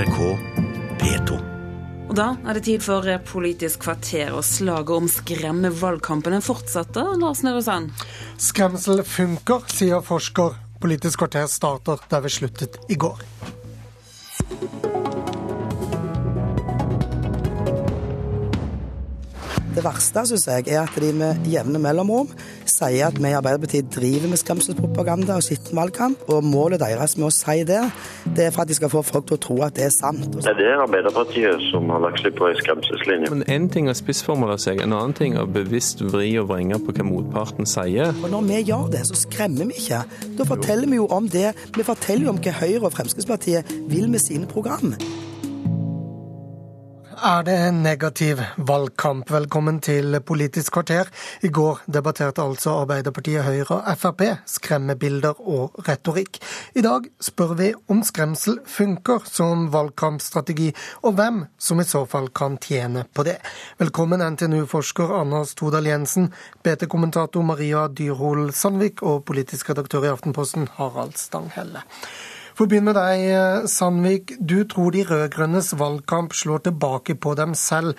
NRK P2. Og da er det tid for Politisk kvarter, og slaget om skremmevalgkampene fortsetter. Lars Nehru Sand. Skremsel funker, sier forsker. Politisk kvarter starter der vi sluttet i går. Det verste synes jeg, er at de med jevne mellomrom sier at vi i Arbeiderpartiet driver med skremselspropaganda og sittenvalgkamp. Og målet deres med å si det, det er for at de skal få folk til å tro at det er sant. Det er Arbeiderpartiet som har lagt seg på ei skremselslinje. Men Én ting er å spissformulere seg, en annen ting er bevisst vri og vrenge på hva motparten sier. Og når vi gjør det, så skremmer vi ikke. Da forteller vi jo om det. Vi forteller jo om hva Høyre og Fremskrittspartiet vil med sine program. Er det en negativ valgkamp? Velkommen til Politisk kvarter. I går debatterte altså Arbeiderpartiet, Høyre og Frp skremmebilder og retorikk. I dag spør vi om skremsel funker som valgkampstrategi, og hvem som i så fall kan tjene på det. Velkommen NTNU-forsker Anna Stodal Jensen, BT-kommentator Maria Dyrhol Sandvik og politisk redaktør i Aftenposten Harald Stanghelle. For å begynne med deg, Sandvik. Du tror de rød-grønnes valgkamp slår tilbake på dem selv.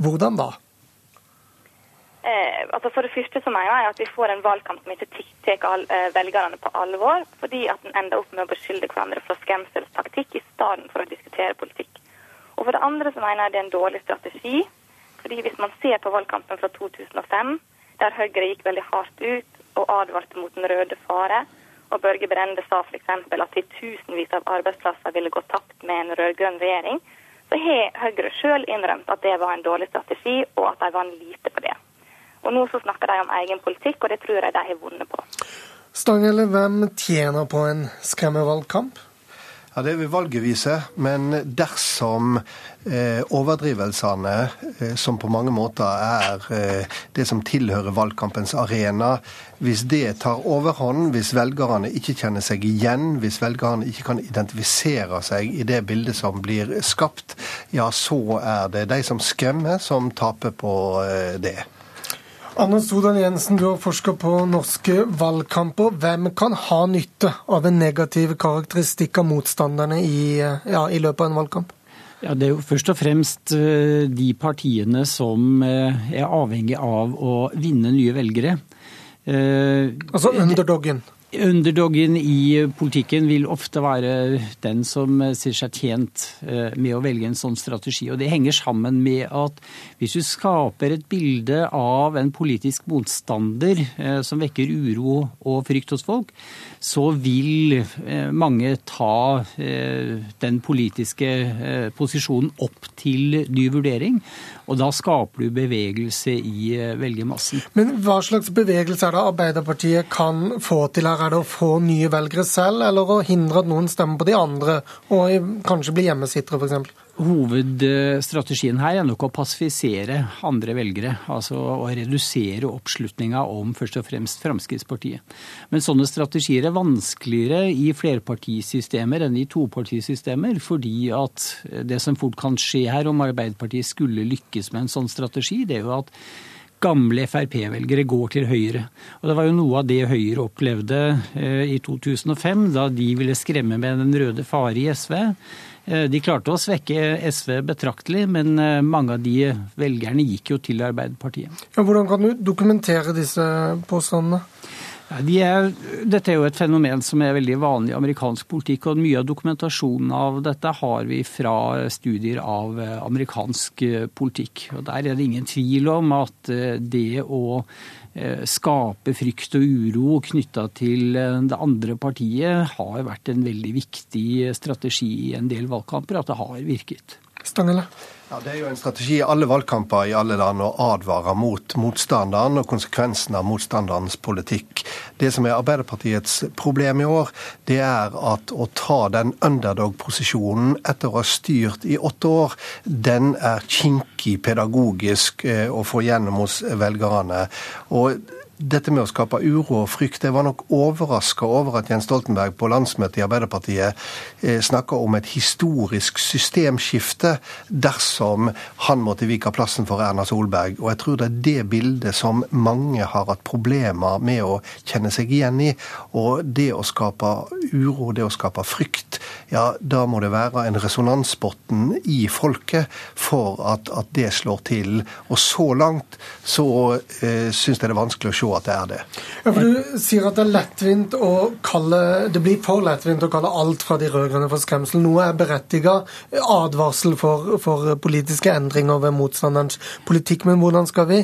Hvordan da? Eh, altså for det første så mener jeg at vi får en valgkamp som ikke tar eh, velgerne på alvor, fordi at en ender opp med å beskylde hverandre for skremselstaktikk i stedet for å diskutere politikk. Og For det andre så mener jeg det er en dårlig strategi. fordi Hvis man ser på valgkampen fra 2005, der Høyre gikk veldig hardt ut og advarte mot den røde fare, og Børge Brende sa f.eks. at titusenvis av arbeidsplasser ville gå tapt med en rød-grønn regjering, så har Høyre sjøl innrømt at det var en dårlig strategi, og at de vant lite på det. Og Nå så snakker de om egen politikk, og det tror jeg de har vunnet på. Stanghelle, hvem tjener på en skremmevalgkamp? Ja, Det vil valget vise, men dersom eh, overdrivelsene, eh, som på mange måter er eh, det som tilhører valgkampens arena, hvis det tar overhånd, hvis velgerne ikke kjenner seg igjen, hvis velgerne ikke kan identifisere seg i det bildet som blir skapt, ja, så er det de som skremmer, som taper på eh, det. Anne Sodan Jensen, du har forska på norske valgkamper. Hvem kan ha nytte av en negativ karakteristikk av motstanderne i, ja, i løpet av en valgkamp? Ja, Det er jo først og fremst de partiene som er avhengig av å vinne nye velgere. Altså underdoggen? Underdoggen i politikken vil ofte være den som ser seg tjent med å velge en sånn strategi. Og Det henger sammen med at hvis du skaper et bilde av en politisk motstander som vekker uro og frykt hos folk, så vil mange ta den politiske posisjonen opp til ny vurdering. Og da skaper du bevegelse i velgermassen. Men hva slags bevegelse er det Arbeiderpartiet kan få til her? Er det å få nye velgere selv, eller å hindre at noen stemmer på de andre, og kanskje bli hjemmesittere f.eks.? Hovedstrategien her er nok å passifisere andre velgere. Altså å redusere oppslutninga om først og fremst Fremskrittspartiet. Men sånne strategier er vanskeligere i flerpartisystemer enn i topartisystemer, fordi at det som fort kan skje her, om Arbeiderpartiet skulle lykkes med en sånn strategi, det er jo at gamle Frp-velgere går til Høyre. Og Det var jo noe av det Høyre opplevde i 2005, da de ville skremme med den røde fare i SV. De klarte å svekke SV betraktelig, men mange av de velgerne gikk jo til Arbeiderpartiet. Ja, hvordan kan du dokumentere disse påstandene? De er, dette er jo et fenomen som er veldig vanlig i amerikansk politikk. og Mye av dokumentasjonen av dette har vi fra studier av amerikansk politikk. og Der er det ingen tvil om at det å skape frykt og uro knytta til det andre partiet har vært en veldig viktig strategi i en del valgkamper, at det har virket. Stangele? Ja, Det er jo en strategi i alle valgkamper i alle land å advare mot motstanderen og konsekvensen av motstanderens politikk. Det som er Arbeiderpartiets problem i år, det er at å ta den underdog-posisjonen etter å ha styrt i åtte år, den er kinkig pedagogisk å få gjennom hos velgerne. Og dette med å skape uro og frykt Jeg var nok overraska over at Jens Stoltenberg på landsmøtet i Arbeiderpartiet eh, snakka om et historisk systemskifte dersom han måtte vike plassen for Erna Solberg. Og jeg tror det er det bildet som mange har hatt problemer med å kjenne seg igjen i. Og det å skape uro, det å skape frykt, ja, da må det være en resonansbunn i folket for at, at det slår til. Og så langt så eh, syns jeg det er vanskelig å se at det er det. Ja, for Du sier at det er lettvint å kalle det blir for lettvint å kalle alt fra de rød-grønne for skremsel. Noe er berettiget advarsel for, for, politiske endringer ved motstanderens politikk. Men hvordan skal vi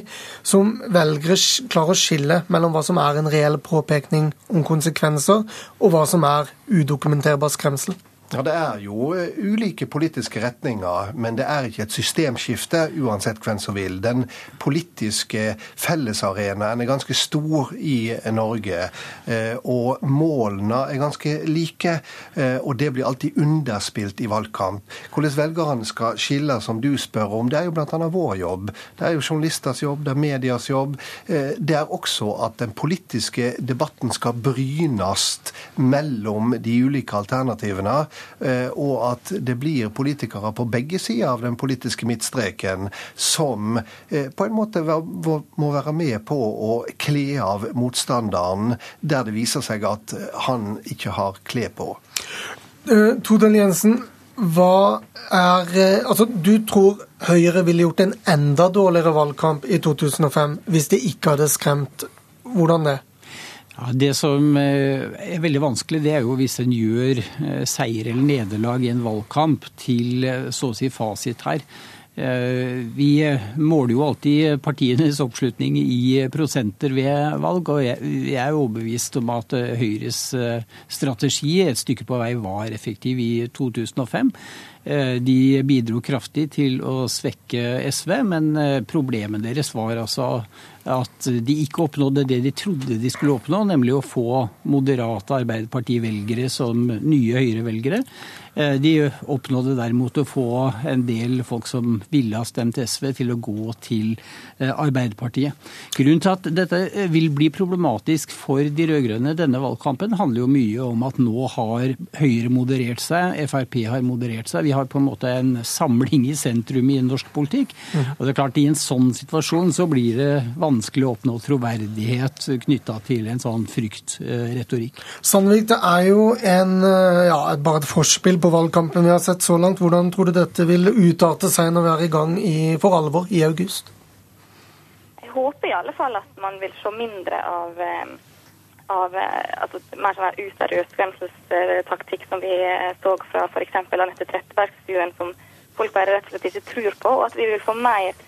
som velgere klare å skille mellom hva som er en reell påpekning om konsekvenser, og hva som er udokumenterbar skremsel? Ja, Det er jo eh, ulike politiske retninger, men det er ikke et systemskifte, uansett hvem som vil. Den politiske fellesarenaen er ganske stor i Norge, eh, og målene er ganske like. Eh, og det blir alltid underspilt i valgkamp. Hvordan velgerne skal skille, som du spør om, det er jo bl.a. vår jobb. Det er jo journalisters jobb, det er medias jobb. Det er også at den politiske debatten skal brynes mellom de ulike alternativene. Eh, og at det blir politikere på begge sider av den politiske midtstreken som eh, på en måte må være med på å kle av motstanderen der det viser seg at han ikke har kle på. Todal Jensen, hva er Altså, du tror Høyre ville gjort en enda dårligere valgkamp i 2005 hvis de ikke hadde skremt. Hvordan det? Ja, det som eh, er veldig vanskelig, det er jo hvis en gjør eh, seier eller nederlag i en valgkamp til eh, så å si fasit her. Vi måler jo alltid partienes oppslutning i prosenter ved valg, og jeg er overbevist om at Høyres strategi et stykke på vei var effektiv i 2005. De bidro kraftig til å svekke SV, men problemet deres var altså at de ikke oppnådde det de trodde de skulle oppnå, nemlig å få moderate Arbeiderparti-velgere som nye Høyre-velgere. Eh, de oppnådde derimot å få en del folk som ville ha stemt SV, til å gå til eh, Arbeiderpartiet. Grunnen til at dette eh, vil bli problematisk for de rød-grønne denne valgkampen, handler jo mye om at nå har Høyre moderert seg, Frp har moderert seg. Vi har på en måte en samling i sentrum i norsk politikk. Mm. Og det er klart I en sånn situasjon så blir det vanskelig å oppnå troverdighet knytta til en sånn fryktretorikk. Sandvik, det er jo en, ja, bare et forspill på på valgkampen vi har sett så langt. Hvordan tror du dette vil utarte seg når vi er i gang i, for alvor i august? Jeg håper i alle fall at man vil se mindre av, eh, av eh, altså, mer sånn useriøs skremselstaktikk som vi eh, så fra f.eks. Anette Trettebergstuen, som folk bare rett og slett ikke tror på. Og at vi vil få mer eh,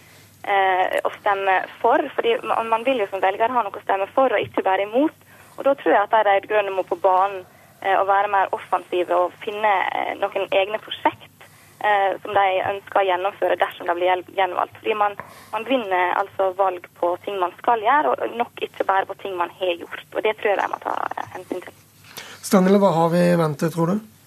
å stemme for. fordi man, vil jo som velger ha noe å stemme for, og ikke bare imot. Og da tror jeg at de rød-grønne må på banen og å være mer offensive og finne eh, noen egne prosjekt eh, som de ønsker å gjennomføre dersom de blir gjenvalgt. Fordi man, man, vinner altså valg på ting man skal gjøre, og nok ikke bare på ting man har gjort. Og Det tror jeg de må ta hensyn til. Stanley, hva har vi i vente, tror du?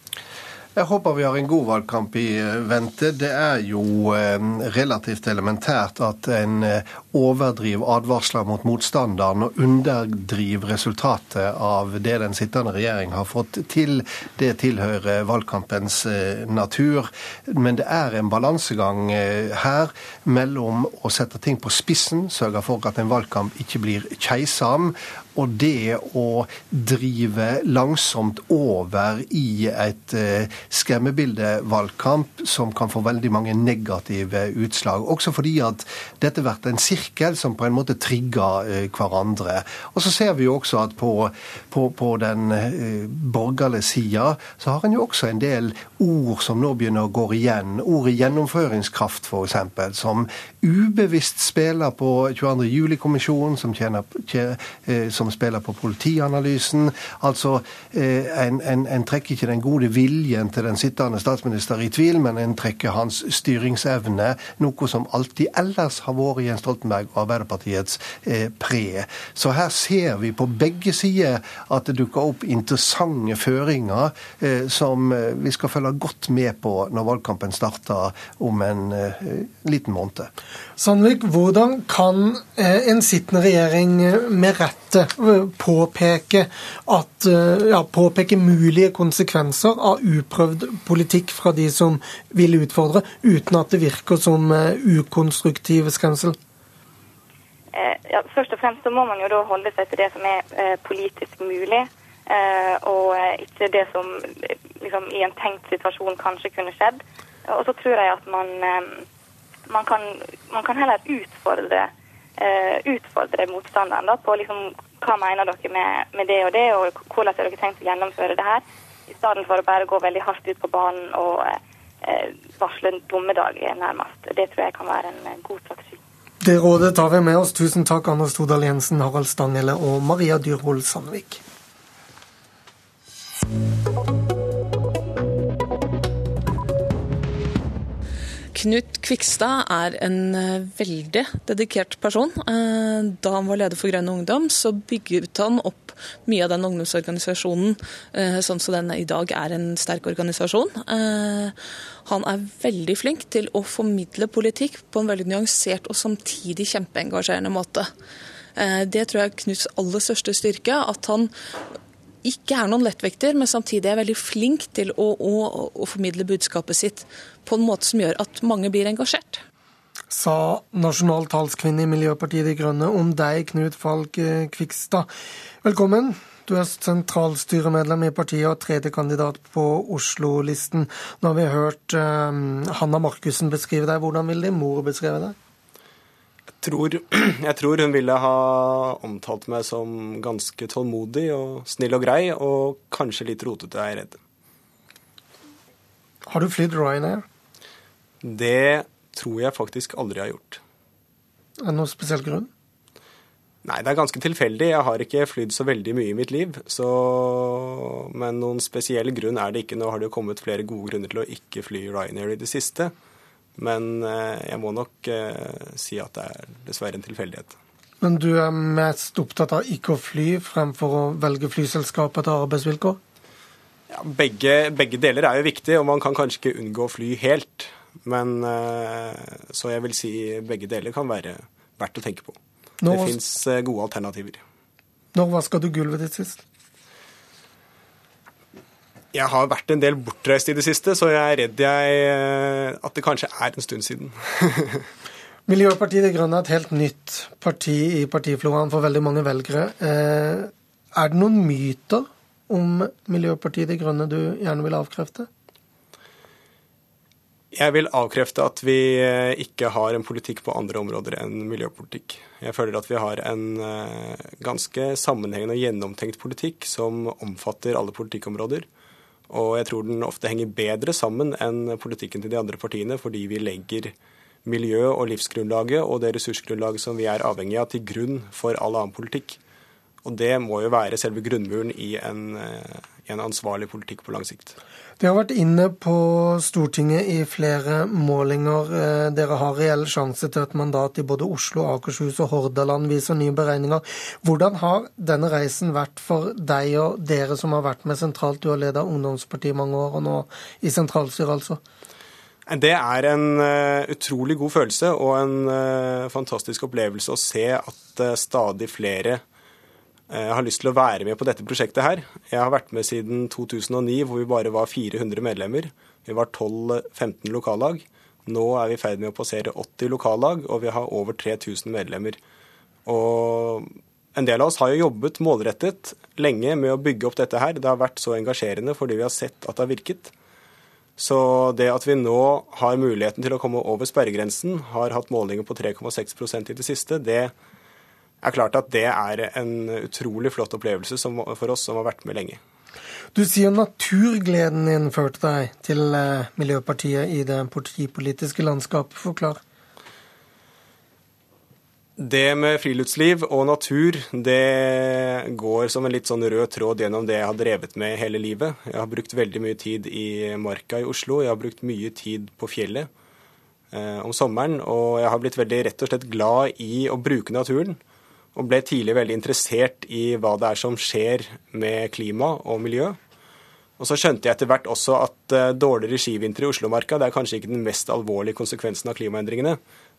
Jeg håper vi har en god valgkamp i eh, vente. Det er jo eh, relativt elementært at en eh, overdriver advarsler mot motstanderen og underdriver resultatet av det den sittende regjering har fått til. Det tilhører valgkampens natur. Men det er en balansegang her mellom å sette ting på spissen, sørge for at en valgkamp ikke blir keisam, og det å drive langsomt over i et eh, skremmebildevalgkamp som kan få veldig mange negative utslag. Også fordi at dette blir en sirkel som på en måte trigger eh, hverandre. Og så ser vi jo også at på, på, på den eh, borgerlige sida så har en jo også en del ord som nå begynner å gå igjen. Ordet gjennomføringskraft, f.eks., som ubevisst spiller på 22. juli-kommisjonen, som, tjener, som som spiller på politianalysen. Altså, en, en, en, trekker ikke den gode viljen til den sittende statsminister i tvil, men en trekker hans styringsevne, noe som alltid ellers har vært Jens Stoltenberg og Arbeiderpartiets pre. Så her ser vi på begge sider at det dukker opp interessante føringer som vi skal følge godt med på når valgkampen starter om en liten måned. Sandvik, hvordan kan eh, en sittende regjering eh, med rette eh, påpeke, at, ja, påpeke mulige konsekvenser av uprøvd politikk fra de som vil utfordre, uten at det virker som ukonstruktiv skremsel? Ja, først og fremst så må man jo da holde seg til det som er politisk mulig. og ikke det som liksom, i en tenkt situasjon kanskje kunne skjedd. Og så tror jeg at man man kan, man kan heller utfordre, utfordre motstanderen da, på liksom, hva mener dere med, med, det og det, og hvordan har dere tenkt å gjennomføre det her, i stedet for å bare gå veldig hardt ut på banen og eh, varsle en dommedag nærmest. Det tror jeg kan være en uh, god strategi. Det rådet tar vi med oss. Tusen takk, Anders Todal Jensen, Harald Stanghelle og Maria Dyrhol Sandvik. Knut Kvikstad er en eh, veldig dedikert person. Eh, da han var leder for Grønn Ungdom, så bygget han opp mye av den ungdomsorganisasjonen eh, sånn som den i dag er en sterk organisasjon. Han er veldig flink til å formidle politikk på en veldig nyansert og samtidig kjempeengasjerende måte. Det tror jeg er Knuts aller største styrke. At han ikke er noen lettvekter, men samtidig er veldig flink til å, å, å, formidle budskapet sitt på en måte som gjør at mange blir engasjert. Sa nasjonal talskvinne i Miljøpartiet De Grønne om deg, Knut Falk eh, Kvikstad. Velkommen. Du er sentralstyremedlem i partiet og tredje kandidat på Oslo-listen. Nå har vi hørt um, Hanna Markussen beskrive deg. Hvordan vil din mor beskrive deg? Tror, jeg tror hun ville ha omtalt meg som ganske tålmodig og snill og grei, og kanskje litt rotete, er jeg redd. Har du flydd Ryanair? Det tror jeg faktisk aldri har gjort. Er det noen spesiell grunn? Nei, det er ganske tilfeldig. Jeg har ikke flydd så veldig mye i mitt liv. Så... Men noen spesiell grunn er det ikke. Nå har det jo kommet flere gode grunner til å ikke fly Ryanair i det siste. Men eh, jeg må nok eh, si at det er dessverre en tilfeldighet. Men du er mest opptatt av ikke å fly fremfor å velge flyselskap etter arbeidsvilkår? Ja, begge, begge, deler er jo viktig, og man kan kanskje ikke unngå å fly helt. Men eh, så jeg vil si begge deler kan være verdt å tenke på. Når, det fins gode alternativer. Når vaska du gulvet ditt sist? Jeg har vært en del bortreist i det siste, så jeg er redd jeg, eh, at det kanskje er en stund siden. Miljøpartiet De Grønne er et helt nytt parti i partifloraen for veldig mange velgere. Eh, er det noen myter om Miljøpartiet De Grønne du gjerne vil avkrefte? Jeg vil avkrefte at vi eh, ikke har en politikk på andre områder enn miljøpolitikk. Jeg føler at vi har en ganske sammenhengende og gjennomtenkt politikk som omfatter alle politikkområder. Og jeg tror den ofte henger bedre sammen enn politikken til de andre partiene, fordi vi legger miljø- og livsgrunnlaget og det ressursgrunnlaget som vi er avhengig av, til grunn for all annen politikk. Og det må jo være selve grunnmuren i en, eh, en ansvarlig politikk på lang sikt. Dere har vært inne på Stortinget i flere målinger. Eh, dere har reell sjanse til et mandat i både Oslo, Akershus og Hordaland, viser nye beregninger. Hvordan har denne reisen vært for deg og dere som har vært med sentralt? Du har ledet ungdomspartiet i mange år, og nå i sentralstyret, altså. Det er en uh, utrolig god følelse og en uh, fantastisk opplevelse å se at stadig flere jeg eh, har lyst til å være med på dette prosjektet her. Jeg har vært med siden 2009, hvor vi bare var 400 medlemmer. Vi var 12-15 lokallag. Nå er vi i ferd med å passere 80 lokallag, og vi har over 3000 medlemmer. Og en del av oss har jo jobbet målrettet lenge med å bygge opp dette her. Det har vært så engasjerende fordi vi har sett at det har virket. Så det at vi nå har muligheten til å komme over sperregrensen, har hatt målinger på 3,6% i det siste, det er klart at det er en utrolig flott opplevelse for oss som har vært med lenge. Du sier naturgleden din førte deg til eh, Miljøpartiet i det partipolitiske landskapet. Forklar. Det med friluftsliv og natur det går som en litt sånn rød tråd gjennom det jeg har drevet med hele livet. Jeg har brukt veldig mye tid i marka i Oslo. Jeg har brukt mye tid på fjellet eh, om sommeren. Og jeg har blitt veldig rett og slett glad i å bruke naturen. Og ble tidlig veldig interessert i hva det er som skjer med klima og miljø. Og så skjønte jeg etter hvert også at uh, dårligere skivinter i Oslomarka det er kanskje ikke den mest alvorlige konsekvensen av klimaendringene.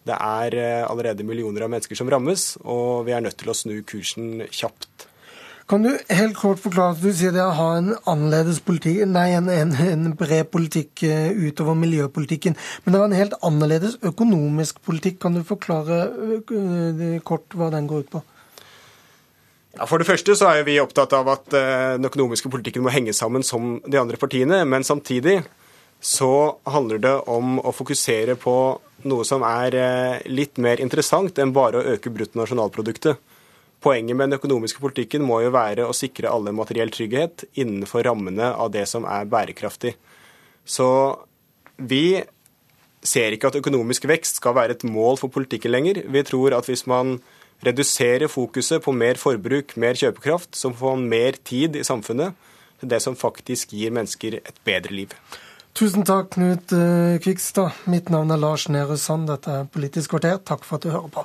Det er uh, allerede millioner av mennesker som rammes, og vi er nødt til å snu kursen kjapt. Kan du helt kort forklare at du sier det å ha en annerledes politikk, nei, en, en, en bred politikk uh, utover miljøpolitikken, men det var en helt annerledes økonomisk politikk. Kan du forklare kort hva den går ut på? Ja, For det første så er vi opptatt av at eh, den økonomiske politikken må henge sammen som de andre partiene. Men samtidig så handler det om å fokusere på noe som er eh, litt mer interessant enn bare å øke bruttonasjonalproduktet. Poenget med den økonomiske politikken må jo være å sikre alle materiell trygghet innenfor rammene av det som er bærekraftig. Så vi ser ikke at økonomisk vekst skal være et mål for politikken lenger. Vi tror at hvis man reduserer fokuset på mer forbruk, mer kjøpekraft, så får man mer tid i samfunnet til det som faktisk gir mennesker et bedre liv. Tusen takk, Knut eh, Kvikstad. Mitt navn er Lars Nehru Sand. Dette er Politisk kvarter. Takk for at du hører på.